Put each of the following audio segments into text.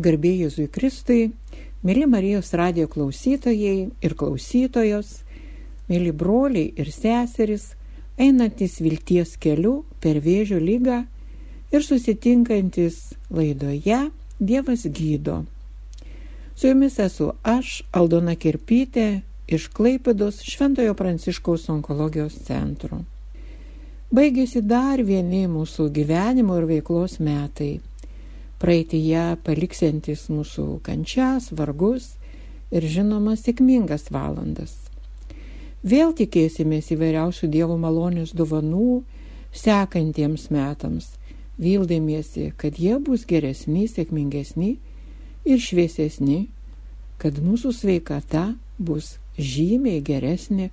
Garbė Jėzui Kristui, mėly Marijos radijo klausytojai ir klausytojos, mėly broliai ir seserys, einantis vilties keliu per vėžio lygą ir susitinkantis laidoje Dievas gydo. Su jumis esu aš, Aldona Kirpytė, iš Klaipados Šventojo Pranciškaus onkologijos centro. Baigėsi dar vieni mūsų gyvenimo ir veiklos metai praeitįje paliksiantis mūsų kančias, vargus ir žinoma sėkmingas valandas. Vėl tikėsimės įvairiausių Dievo malonės dovanų sekantiems metams, vildamiesi, kad jie bus geresni, sėkmingesni ir šviesesni, kad mūsų sveikata bus žymiai geresnė,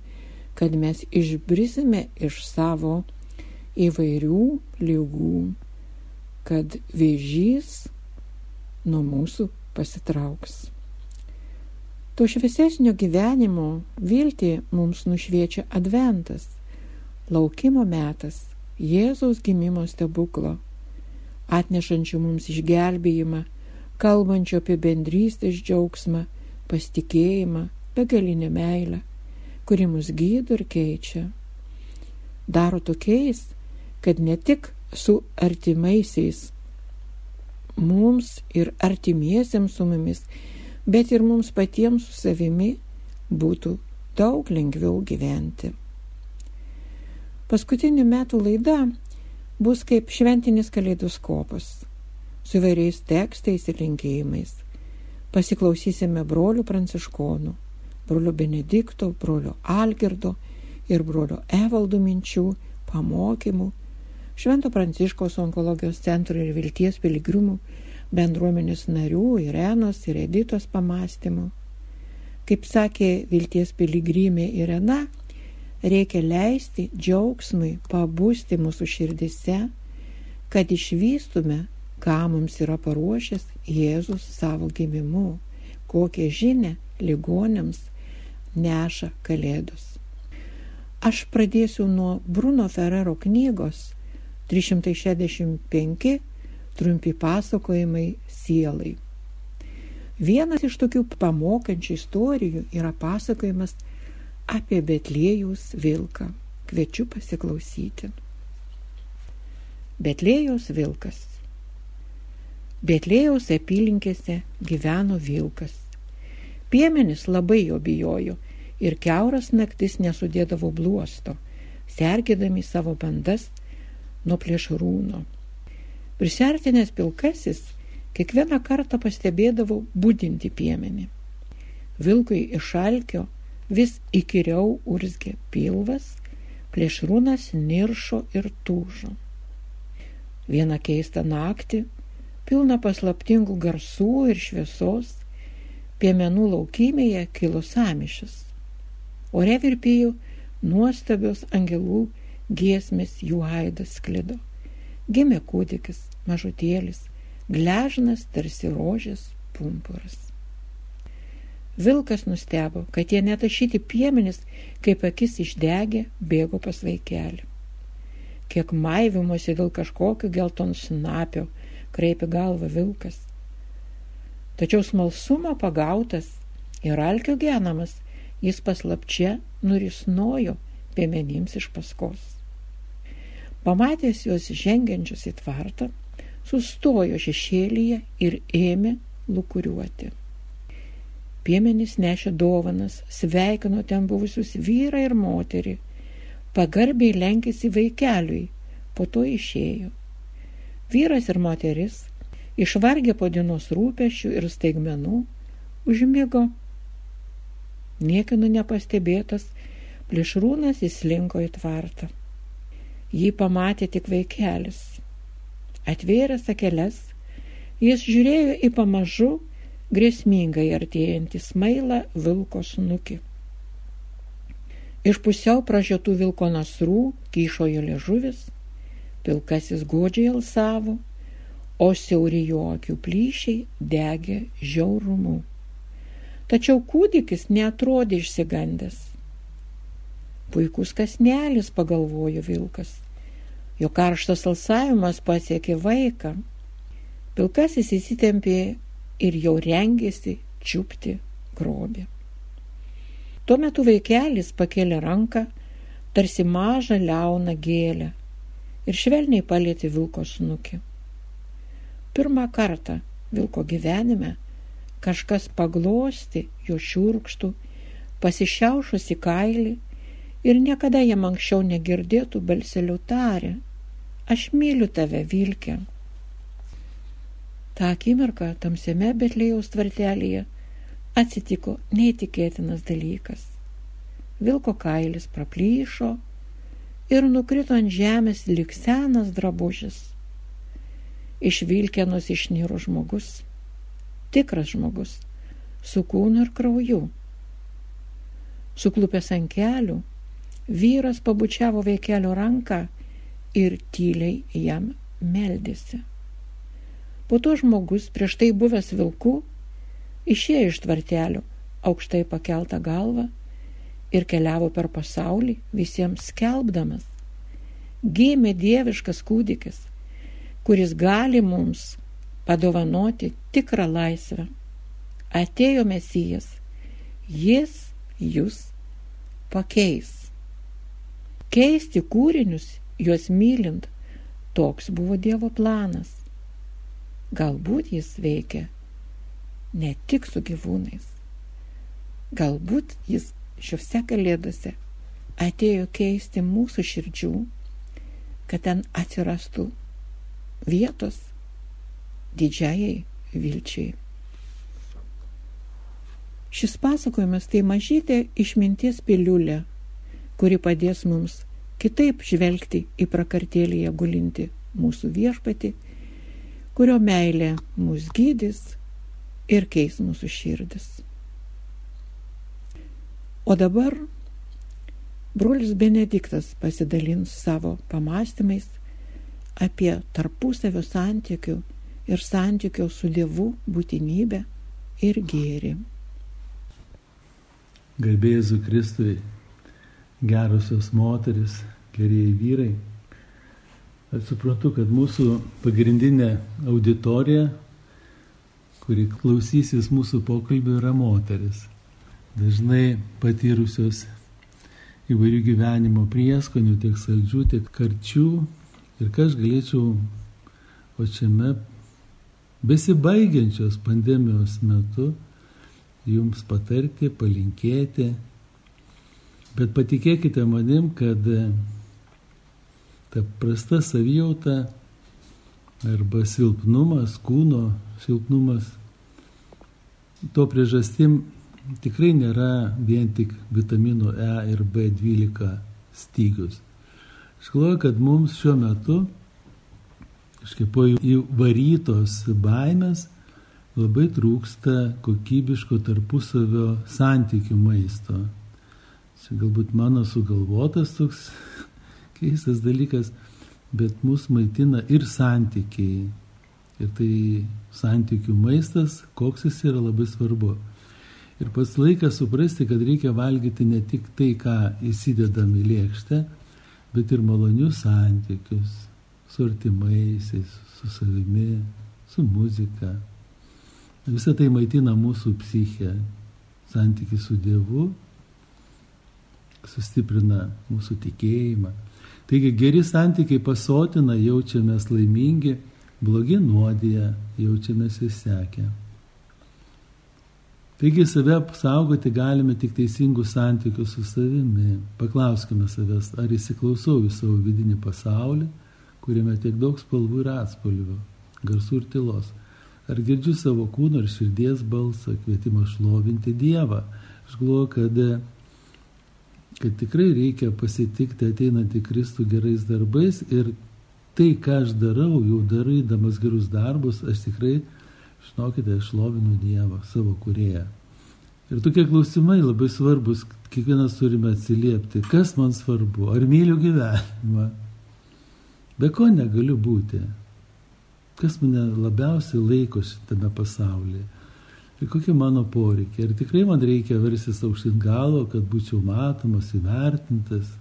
kad mes išbrisime iš savo įvairių lygų kad vėžys nuo mūsų pasitrauks. To šviesesnio gyvenimo viltį mums nušviečia adventas, laukimo metas, Jėzaus gimimo stebuklo, atnešančių mums išgelbėjimą, kalbančio apie bendrystės džiaugsmą, pasitikėjimą, begalinę meilę, kuri mus gydo ir keičia. Daro tokiais, kad ne tik su artimaisiais, mums ir artimiesiems su mumis, bet ir mums patiems su savimi būtų daug lengviau gyventi. Paskutinių metų laida bus kaip šventinis kaleidoskopas su įvairiais tekstais ir linkėjimais. Pasiklausysime brolių pranciškonų, brolio Benedikto, brolio Algirdo ir brolio Evaldų minčių, pamokymų Švento Pranciškos onkologijos centro ir Vilties piligrimų bendruomenės narių Irenos ir Editos pamastymų. Kaip sakė Vilties piligrimė Irena, reikia leisti džiaugsmui pabūsti mūsų širdise, kad išvystume, ką mums yra paruošęs Jėzus savo gimimu, kokią žinę ligonėms neša Kalėdos. Aš pradėsiu nuo Bruno Ferrero knygos 365 trumpi pasakojimai sielai. Vienas iš tokių pamokančių istorijų yra pasakojimas apie Betlėjus vilką. Kviečiu pasiklausyti. Betlėjos vilkas. Betlėjaus apylinkėse gyveno vilkas. Piemenis labai jo bijojo ir keuras naktis nesudėdavo bluosto, sergėdami savo bandas nuo plėšrūno. Prisertinės pilkasis kiekvieną kartą pastebėdavo būdinti piemenį. Vilkui iš alkio vis įkyriau urzgė pilvas, plėšrūnas niršo ir tūžo. Vieną keistą naktį, pilną paslaptingų garsų ir šviesos, piemenų laukymėje kilo samišas. Ore virpėjo nuostabios angelų giesmės jų aidas sklido. Gimė kūdikis, mažutėlis, gležnas tarsi rožės pumpuras. Vilkas nustebo, kad jie netašyti piemenis, kaip akis išdegė, bėgo pas vaikelį. Kiek maivimuose dėl kažkokio gelton snapio, kreipė galvą vilkas. Tačiau smalsumo pagautas ir alkio genamas, jis paslapčia nurisnojo piemenims iš paskos. Pamatęs juos žengiančius į tvartą, sustojo šešėlyje ir ėmė lukuriuoti. Piemenys nešė dovanas, sveikino ten buvusius vyrą ir moterį, pagarbiai lenkėsi vaikeliui, po to išėjo. Vyras ir moteris, išvargę po dienos rūpešių ir staigmenų, užmigo. Niekino nepastebėtas, plėšrūnas įslinko į tvartą. Jį pamatė tik vaikelis. Atvėręs akeles, jis žiūrėjo į pamažu grėsmingai artėjantį smailą vilko snukį. Iš pusiau pražėtų vilko nasrų kyšojo liežuvis, pilkasis godžiai alsavo, o siauri jo akių plyšiai degė žiaurumu. Tačiau kūdikis netrodė išsigandęs. Puikus kasnelis, pagalvojo vilkas. Jo karštas alsavimas pasiekė vaiką. Pilkasis įsitempė ir jau rengėsi čiupti grobį. Tuo metu vaikelis pakėlė ranką, tarsi mažą liauną gėlę ir švelniai palėtė vilko snukį. Pirmą kartą vilko gyvenime kažkas paglosti jo šiurkštų, pasišiaušusi kailį ir niekada jam anksčiau negirdėtų balselių tarę. Aš myliu tave, vilkė. Ta akimirka tamsiame Betlėjaus tvartelėje atsitiko neįtikėtinas dalykas. Vilko kailis praplyšo ir nukrito ant žemės lik senas drabužis. Iš vilkenos išnyro žmogus, tikras žmogus, su kūnu ir krauju. Suklupęs ant kelių, vyras pabučiavo vaikelio ranką ir tyliai jam meldėsi. Po to žmogus, prieš tai buvęs vilku, išėjo iš tvartelio, aukštai pakeltą galvą ir keliavo per pasaulį visiems skelbdamas. Gėmė dieviškas kūdikis, kuris gali mums padovanoti tikrą laisvę. Atėjo mesijas, jis jūs pakeis. Keisti kūrinius, juos mylint, toks buvo Dievo planas. Galbūt jis veikia ne tik su gyvūnais. Galbūt jis šiuose kalėdose atėjo keisti mūsų širdžių, kad ten atsirastų vietos didžiajai vilčiai. Šis pasakojimas tai mažytė išminties piliulė, kuri padės mums kitaip žvelgti į prakartėlėje gulinti mūsų viešpati kurio meilė mus gydys ir keis mūsų širdis. O dabar brolis Benediktas pasidalins savo pamastymais apie tarpusavio santykių ir santykio su Dievu būtinybę ir gėrį. Garbėsiu Kristui, gerusios moteris, gerieji vyrai. Aš suprantu, kad mūsų pagrindinė auditorija, kuri klausysis mūsų pokalbio, yra moteris. Dažnai patyrusios įvairių gyvenimo prieskonių, tiek saldžių, tiek karčių. Ir ką aš galėčiau o šiame besibaigiančios pandemijos metu jums patarti, palinkėti. Bet patikėkite manim, kad ta prasta savijauta arba silpnumas, kūno silpnumas, to priežastim tikrai nėra vien tik vitaminų E ir B12 stygius. Aš galvoju, kad mums šiuo metu, kažkaip po įvarytos baimės, labai trūksta kokybiško tarpusavio santykių maisto. Čia galbūt mano sugalvotas toks keistas dalykas, bet mus maitina ir santykiai. Ir tai santykių maistas, koks jis yra labai svarbu. Ir pats laikas suprasti, kad reikia valgyti ne tik tai, ką įsidedam į lėkštę, bet ir malonius santykius su artimaisiais, su savimi, su muzika. Visą tai maitina mūsų psichę, santykiai su Dievu, sustiprina mūsų tikėjimą. Taigi geri santykiai pasotina, jaučiamės laimingi, blogi nuodėje, jaučiamės įsekę. Taigi save apsaugoti galime tik teisingų santykių su savimi. Paklauskime savęs, ar įsiklausau į savo vidinį pasaulį, kuriame tiek daug spalvų ir atspalvių, garsų ir tylos. Ar girdžiu savo kūno ir širdies balsą, kvietimą šlovinti Dievą. Aš galvoju, kad kad tikrai reikia pasitikti ateinantį Kristų gerais darbais ir tai, ką aš darau, jau darydamas gerus darbus, aš tikrai, žinokite, aš lovinu Dievą, savo kurėją. Ir tokie klausimai labai svarbus, kiekvienas turime atsiliepti, kas man svarbu, ar myliu gyvenimą, be ko negaliu būti, kas mane labiausiai laiko šitame pasaulyje. Ir kokie mano poreikiai. Ir tikrai man reikia versis aukštin galo, kad būčiau matomas, įvertintas.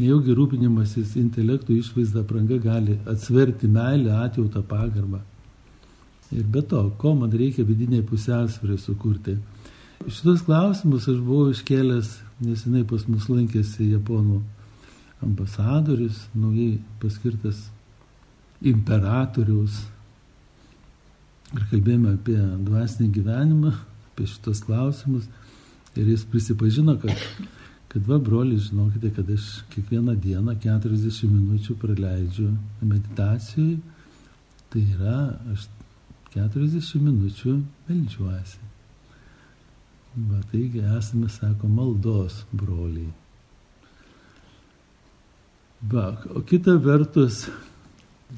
Nejaugi rūpinimasis intelektų išvaizda pranga gali atsverti meilę, atjautą, pagarbą. Ir be to, ko man reikia vidiniai pusiausvėrai sukurti. Šitos klausimus aš buvau iškėlęs, nesenai pas mus lankėsi japonų ambasadorius, naujai paskirtas imperatoriaus. Ir kalbėjome apie dvasinį gyvenimą, apie šitos klausimus. Ir jis prisipažino, kad, kad va, broli, žinokite, kad aš kiekvieną dieną 40 minučių praleidžiu meditacijai. Tai yra, aš 40 minučių melžiuosi. Va, taigi esame, sako, maldos broliai. Va, o kita vertus,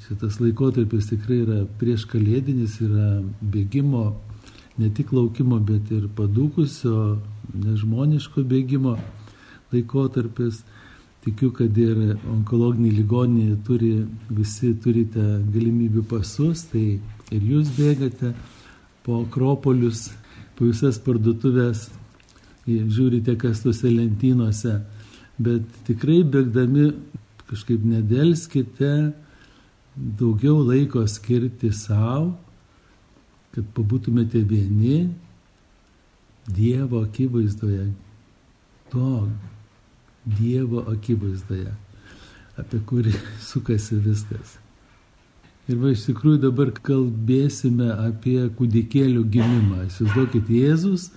šitas laikotarpis tikrai yra prieš kalėdinis, yra bėgimo, ne tik laukimo, bet ir padūkusio, nežmoniško bėgimo laikotarpis. Tikiu, kad ir onkologiniai ligoniai turi, visi turite galimybių pasus, tai ir jūs bėgate po akropolius, po visas parduotuvės, žiūrite, kas tuose lentynose, bet tikrai bėgdami kažkaip nedelskite daugiau laiko skirti savo, kad pabūtumėte vieni Dievo akivaizdoje, to Dievo akivaizdoje, apie kurį sukasi viskas. Ir va iš tikrųjų dabar kalbėsime apie kūdikėlių gimimą. Įsivaizduokit, Jėzus,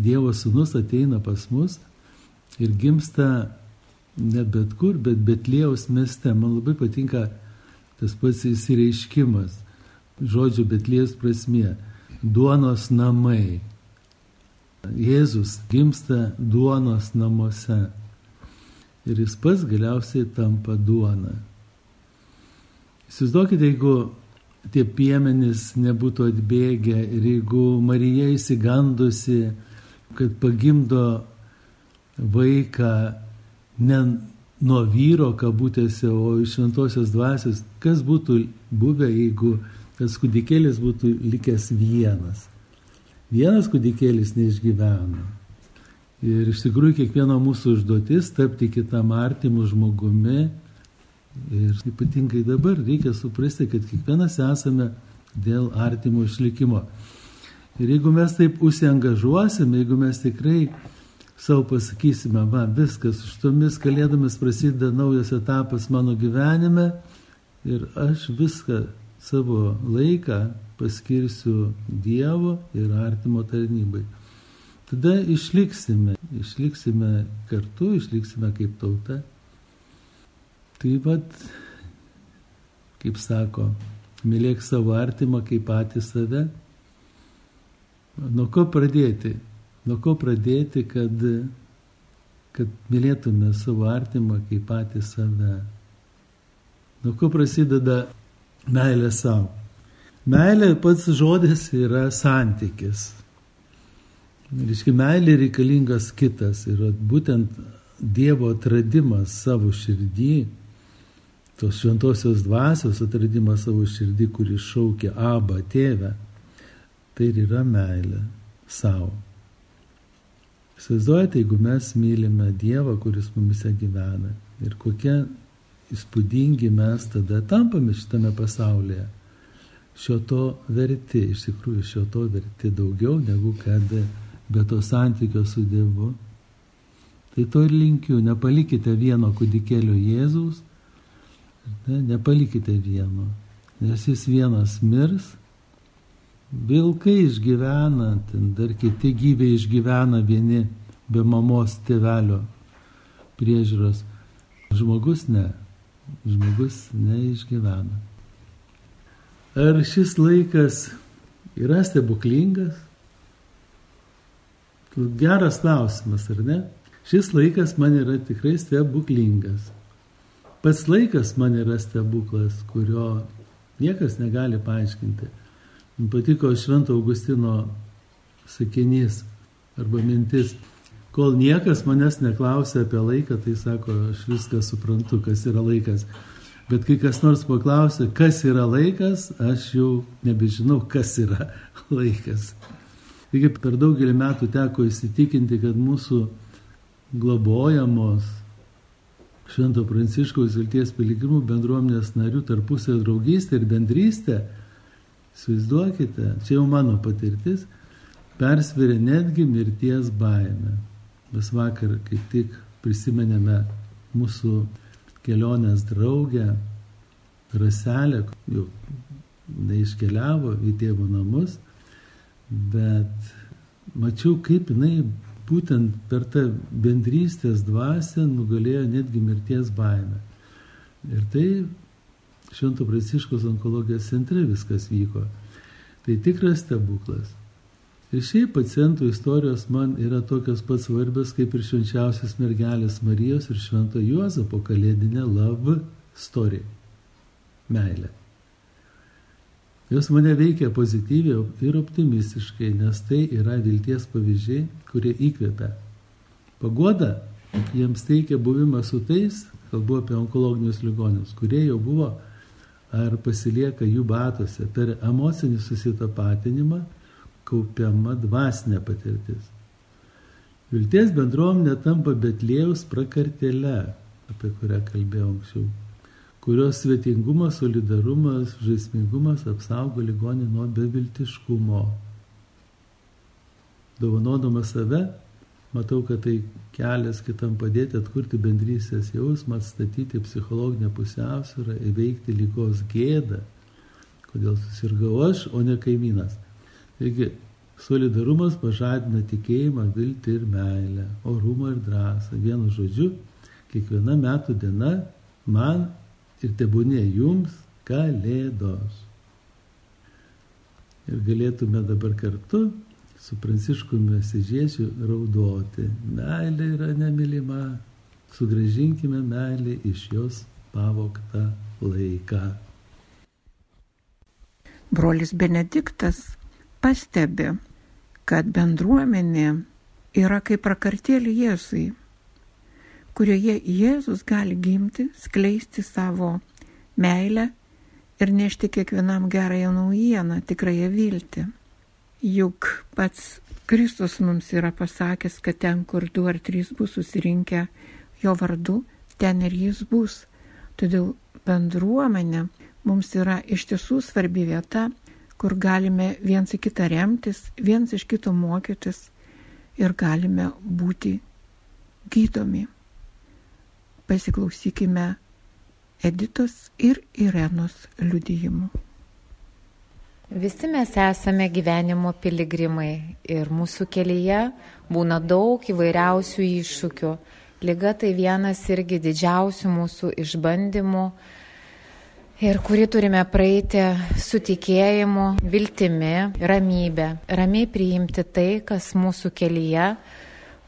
Dievo sūnus ateina pas mus ir gimsta ne bet kur, bet Betlėjaus mieste. Man labai patinka tas pats įsireiškimas, žodžio Betlėjus prasmė - duonos namai. Jėzus gimsta duonos namuose ir jis pats galiausiai tampa duona. Įsivaizduokite, jeigu tie piemenys nebūtų atbėgę ir jeigu Marija įsigandusi, kad pagimdo vaiką ne nuo vyro kabutėse, o iš šventosios dvasios, kas būtų buvę, jeigu tas kūdikėlis būtų likęs vienas. Vienas kūdikėlis neišgyveno. Ir iš tikrųjų kiekvieno mūsų užduotis tapti kitam artimu žmogumi Ir ypatingai dabar reikia suprasti, kad kiekvienas esame dėl artimo išlikimo. Ir jeigu mes taip užsiengažuosime, jeigu mes tikrai savo pasakysime, va, viskas, už tomis kalėdomis prasideda naujas etapas mano gyvenime ir aš viską savo laiką paskirsiu Dievo ir artimo tarnybai. Tada išliksime, išliksime kartu, išliksime kaip tauta Tai vad, kaip sako, mylėk savo artimą kaip patį save. Nuo ko pradėti? Nuo ko pradėti, kad, kad mylėtume savo artimą kaip patį save? Nuo ko prasideda meilė savo? Meilė pats žodis yra santykis. Reiškia, meilė reikalingas kitas ir būtent Dievo atradimas savo širdį tos šventosios dvasios atradimas savo širdį, kuri šaukia abą tėvę, tai ir yra meilė savo. Įsivaizduojate, jeigu mes mylime Dievą, kuris mumise gyvena ir kokie įspūdingi mes tada tampame šitame pasaulyje. Šio to verti, iš tikrųjų šio to verti daugiau negu kad be to santykio su Dievu. Tai to ir linkiu, nepalikite vieno kūdikėlio Jėzaus, Ne, nepalikite vieno, nes jis vienas mirs. Vilkai išgyvena, ten dar kiti gyviai išgyvena vieni be mamos tėvelio priežiūros. Žmogus ne, žmogus neišgyvena. Ar šis laikas yra stebuklingas? Geras klausimas, ar ne? Šis laikas man yra tikrai stebuklingas. Pats laikas man yra stebuklas, kurio niekas negali paaiškinti. Man patiko Švento Augustino sakinys arba mintis. Kol niekas manęs neklausia apie laiką, tai sako, aš viską suprantu, kas yra laikas. Bet kai kas nors paklausia, kas yra laikas, aš jau nebežinau, kas yra laikas. Taigi per daugelį metų teko įsitikinti, kad mūsų globojamos Švento Pranciškaus vilties piligrimų bendruomenės narių tarpusio draugystė ir bendrystė Įsivaizduokite, čia jau mano patirtis, persveria netgi mirties baime. Mes vakar kaip tik prisimenėme mūsų kelionės draugę, raselę, jau neiškeliavo į tėvo namus, bet mačiau, kaip jinai būtent per tą bendrystės dvasę nugalėjo netgi mirties baimę. Ir tai Švento Pranciškos onkologijos centre viskas vyko. Tai tikras stebuklas. Ir šiaip pacientų istorijos man yra tokios pat svarbios kaip ir švenčiausios mergelės Marijos ir Švento Juozapo kalėdinė love story. Meilė. Jos mane veikia pozityviai ir optimistiškai, nes tai yra vilties pavyzdžiai, kurie įkvepia. Pagoda jiems teikia buvimą su tais, kalbu apie onkologinius ligonius, kurie jau buvo ar pasilieka jų batose per emocinį susitapatinimą kaupiama dvasinė patirtis. Vilties bendruomenė tampa Betlėjaus prakartėle, apie kurią kalbėjau anksčiau, kurios svetingumas, solidarumas, žaismingumas apsaugo ligonį nuo beviltiškumo. Dovanodama save, matau, kad tai kelias kitam padėti atkurti bendrystės jausmą, atstatyti psichologinę pusiausvyrą, įveikti lygos gėdą, kodėl susirgau aš, o ne kaimynas. Taigi, solidarumas pažadina tikėjimą, viltį ir meilę, orumą ir drąsą. Vienu žodžiu, kiekviena metų diena man ir tebūnė jums kalėdos. Ir galėtume dabar kartu su Pranciškumi Sižiečiu raudoti. Meilė yra nemylima. Sugražinkime meilį iš jos pavoktą laiką. Brolis Benediktas pastebi, kad bendruomenė yra kaip prakartėlė Jėzui, kurioje Jėzus gali gimti, skleisti savo meilę ir nešti kiekvienam gerąją naujieną, tikrąją viltį. Juk pats Kristus mums yra pasakęs, kad ten, kur du ar trys bus susirinkę jo vardu, ten ir jis bus. Todėl bendruomenė mums yra iš tiesų svarbi vieta, kur galime viens į kitą remtis, viens iš kito mokytis ir galime būti gydomi. Pasiklausykime Editos ir Irenos liudijimų. Visi mes esame gyvenimo piligrimai ir mūsų kelyje būna daug įvairiausių iššūkių. Liga tai vienas irgi didžiausių mūsų išbandymų, ir kurį turime praeiti su tikėjimu, viltimi, ramybė, ramiai priimti tai, kas mūsų kelyje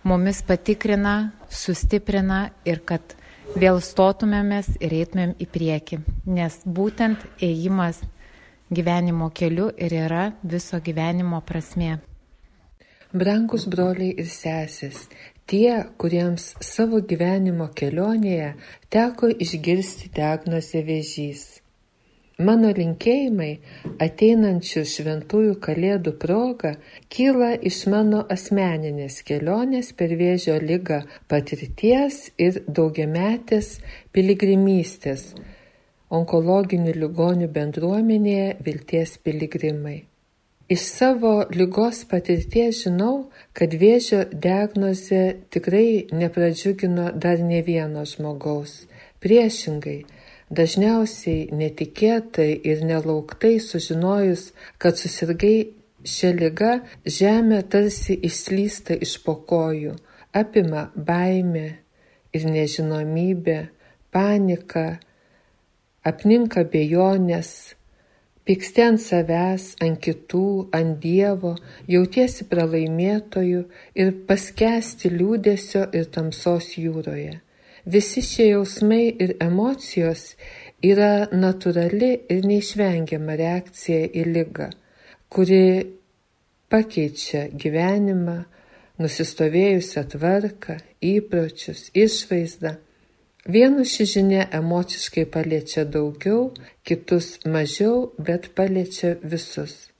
mumis patikrina, sustiprina ir kad vėl stotumėmės ir eitumėm į priekį, nes būtent ėjimas gyvenimo keliu ir yra viso gyvenimo prasme. Brangus broliai ir sesės, tie, kuriems savo gyvenimo kelionėje teko išgirsti diagnozę vėžys. Mano linkėjimai ateinančių šventųjų kalėdų proga kyla iš mano asmeninės kelionės per vėžio lygą patirties ir daugiametės piligrimystės onkologinių ligonių bendruomenėje vilties piligrimai. Iš savo lygos patirties žinau, kad vėžio diagnozė tikrai nepradžiugino dar ne vieno žmogaus. Priešingai, Dažniausiai netikėtai ir nelauktai sužinojus, kad susirgai šią ligą, žemė tarsi išslysta iš pokojų, apima baimė ir nežinomybė, panika, apninka bejonės, pyksti ant savęs, ant kitų, ant Dievo, jautiesi pralaimėtojų ir paskesti liūdėsio ir tamsos jūroje. Visi šie jausmai ir emocijos yra natūrali ir neišvengiama reakcija į lygą, kuri pakeičia gyvenimą, nusistovėjusią tvarką, įpročius, išvaizdą. Vienus ši žinia emociškai paliečia daugiau, kitus mažiau, bet paliečia visus.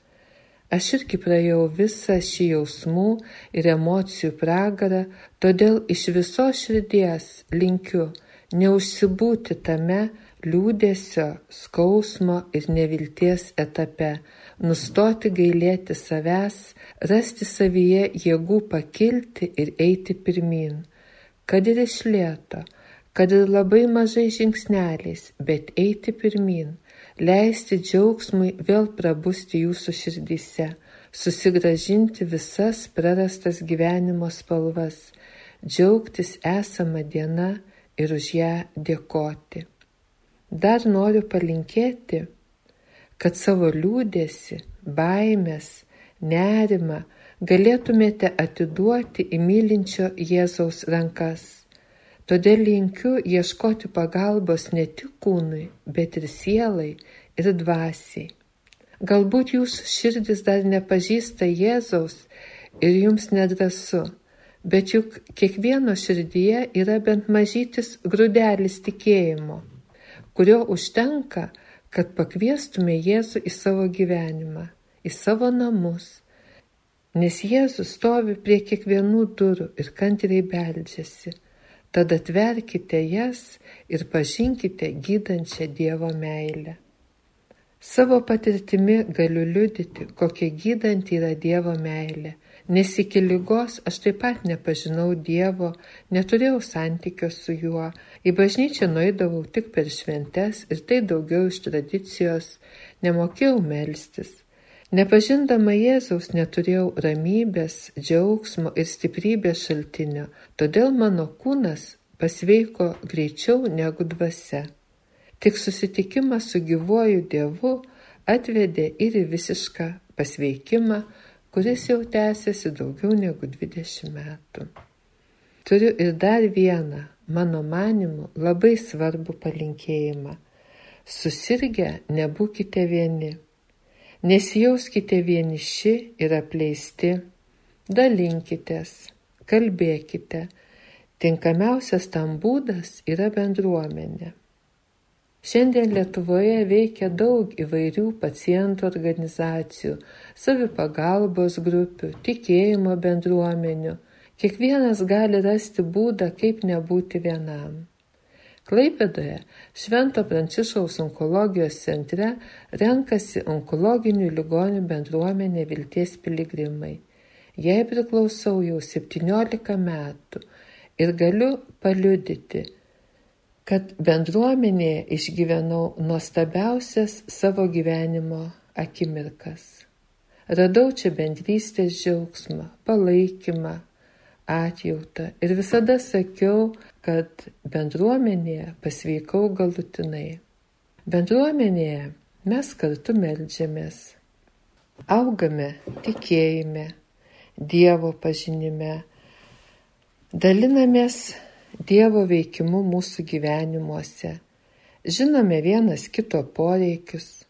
Aš irgi praėjau visą šį jausmų ir emocijų pragarą, todėl iš viso širdies linkiu neužsibūti tame liūdėsio, skausmo ir nevilties etape, nustoti gailėti savęs, rasti savyje jėgų pakilti ir eiti pirmin, kad ir iš lėto, kad ir labai mažai žingsneliais, bet eiti pirmin, leisti džiaugsmui vėl prabusti jūsų širdyse, susigražinti visas prarastas gyvenimo spalvas, džiaugtis esamą dieną ir už ją dėkoti. Dar noriu palinkėti, kad savo liūdėsi, baimės, nerimą galėtumėte atiduoti į mylinčio Jėzaus rankas. Todėl linkiu ieškoti pagalbos ne tik kūnui, bet ir sielai ir dvasiai. Galbūt jūsų širdis dar nepažįsta Jėzaus ir jums nedrasu, bet juk kiekvieno širdyje yra bent mažytis grūdelis tikėjimo, kurio užtenka, kad pakviestume Jėzų į savo gyvenimą, į savo namus, nes Jėzus stovi prie kiekvienų durų ir kantriai beldžiasi. Tad atverkite jas ir pažinkite gydančią Dievo meilę. Savo patirtimi galiu liudyti, kokia gydanti yra Dievo meilė Nes iki lygos aš taip pat nepažinau Dievo, neturėjau santykio su juo, į bažnyčią nueidavau tik per šventes ir tai daugiau iš tradicijos, nemokėjau melstis. Nepažindama Jėzaus neturėjau ramybės, džiaugsmo ir stiprybės šaltinio, todėl mano kūnas pasveiko greičiau negu dvasia. Tik susitikimas su gyvuoju Dievu atvedė ir į visišką pasveikimą, kuris jau tęsiasi daugiau negu 20 metų. Turiu ir dar vieną, mano manimu, labai svarbų palinkėjimą. Susirgę nebūkite vieni. Nesijauskite vieniši ir apleisti. Dalinkitės, kalbėkite. Tinkamiausias tam būdas yra bendruomenė. Šiandien Lietuvoje veikia daug įvairių pacientų organizacijų, savipagalbos grupių, tikėjimo bendruomenių. Kiekvienas gali rasti būdą, kaip nebūti vienam. Klaipėdoje Švento Pranciškaus onkologijos centre renkasi onkologinių ligonių bendruomenė Vilties piligrimai. Jai priklausau jau 17 metų ir galiu paliudyti, kad bendruomenėje išgyvenau nuostabiausias savo gyvenimo akimirkas. Radau čia bendrystės džiaugsmą, palaikymą, atjautą ir visada sakiau, kad bendruomenėje pasveikau galutinai. Bendruomenėje mes kartu melžiamės, augame tikėjime, Dievo pažinime, dalinamės Dievo veikimu mūsų gyvenimuose. Žinome vienas kito poreikius,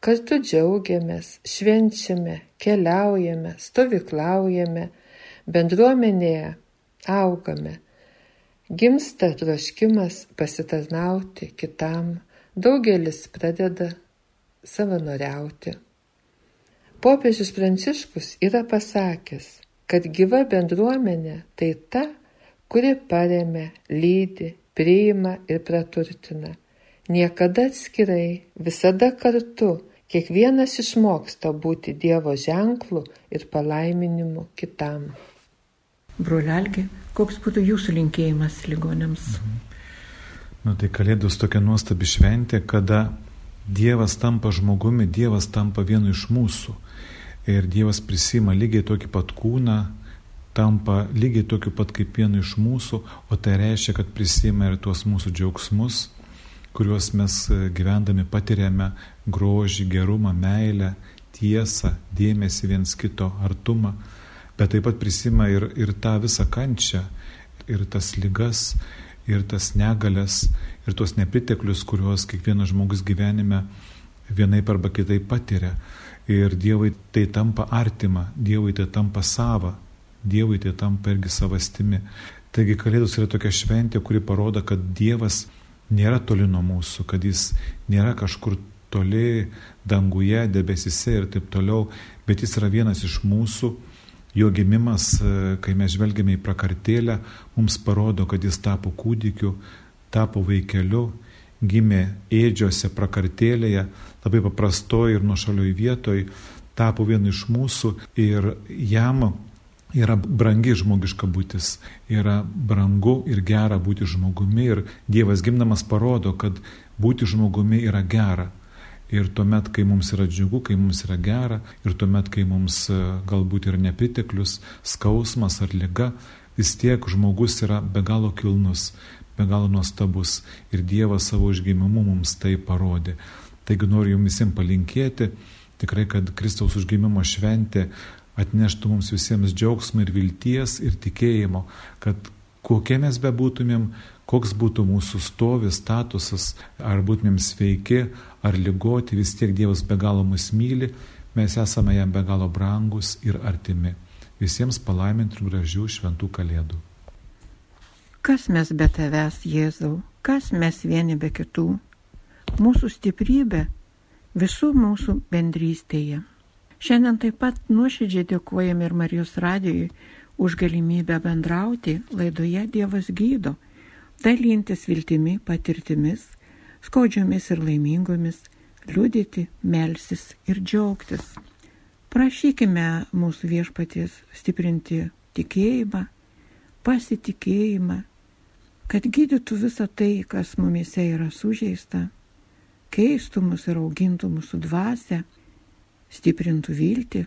kartu džiaugiamės, švenčiame, keliaujame, stovyklaujame, bendruomenėje augame. Gimsta troškimas pasitarnauti kitam, daugelis pradeda savanoriauti. Popiežius Pranciškus yra pasakęs, kad gyva bendruomenė tai ta, kuri paremia, lydi, priima ir praturtina. Niekada atskirai, visada kartu, kiekvienas išmoksta būti Dievo ženklu ir palaiminimu kitam. Brolelgi, koks būtų jūsų linkėjimas ligonėms? Mhm. Nu, tai Kalėdos tokia nuostabi šventė, kada Dievas tampa žmogumi, Dievas tampa vienu iš mūsų. Ir Dievas prisima lygiai tokį pat kūną, tampa lygiai tokiu pat kaip vienu iš mūsų, o tai reiškia, kad prisima ir tuos mūsų džiaugsmus, kuriuos mes e, gyvendami patiriame grožį, gerumą, meilę, tiesą, dėmesį viens kito artumą, bet taip pat prisima ir, ir tą visą kančią, ir tas lygas, ir tas negalės, ir tuos nepriteklius, kuriuos kiekvienas žmogus gyvenime vienaip arba kitaip patiria. Ir Dievui tai tampa artima, Dievui tai tampa sava, Dievui tai tampa irgi savastimi. Taigi Kalėdos yra tokia šventė, kuri parodo, kad Dievas nėra toli nuo mūsų, kad Jis nėra kažkur toli danguje, debesise ir taip toliau, bet Jis yra vienas iš mūsų. Jo gimimas, kai mes žvelgiame į prakartėlę, mums parodo, kad Jis tapo kūdikiu, tapo vaikeliu gimė ėdžiose, prakartėlėje, labai paprastoje ir nuošalioj vietoj, tapo vienu iš mūsų ir jam yra brangi žmogiška būtis, yra brangu ir gera būti žmogumi ir Dievas gimdamas parodo, kad būti žmogumi yra gera. Ir tuomet, kai mums yra džiugu, kai mums yra gera, ir tuomet, kai mums e, galbūt yra nepriteklius, skausmas ar lyga, vis tiek žmogus yra be galo kilnus, be galo nuostabus ir Dievas savo užgimimu mums tai parodė. Taigi noriu jums visiems palinkėti, tikrai, kad Kristaus užgimimo šventė atneštų mums visiems džiaugsmą ir vilties ir tikėjimo, kad kokie mes bebūtumėm, koks būtų mūsų stovis, statusas, ar būtumėm sveiki, ar lygoti, vis tiek Dievas be galo mus myli, mes esame jam be galo brangus ir artimi. Visiems palaimintų gražių šventų kalėdų. Kas mes be tavęs, Jėzau, kas mes vieni be kitų? Mūsų stiprybė visų mūsų bendrystėje. Šiandien taip pat nuoširdžiai dėkojame ir Marijos radijui už galimybę bendrauti laidoje Dievas gydo, dalintis viltimi, patirtimis, skaudžiomis ir laimingomis, liudyti, melsis ir džiaugtis. Prašykime mūsų viešpaties stiprinti tikėjimą, pasitikėjimą, kad gydytų visą tai, kas mumise yra sužeista, keistų mus ir augintų mūsų dvasę stiprintų viltį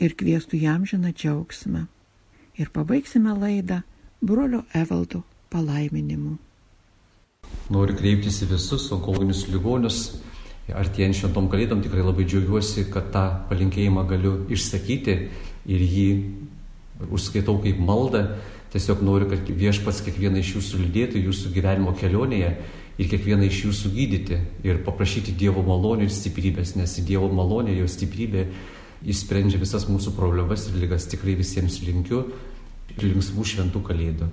ir kvieštų jam žiną džiaugsmą. Ir pabaigsime laidą brolio Evaldo palaiminimu. Noriu kreiptis į visus onkologinius ligonius. Artėjant šventom kalėdom tikrai labai džiaugiuosi, kad tą palinkėjimą galiu išsakyti ir jį užskaitau kaip maldą. Tiesiog noriu, kad viešpats kiekvieną iš jūsų lydėtų jūsų gyvenimo kelionėje ir kiekvieną iš jūsų gydyti ir paprašyti Dievo malonių ir stiprybės, nes Dievo malonė, jo stiprybė išsprendžia visas mūsų problemas ir lygas. Tikrai visiems linkiu linksmų šventų kalėdų.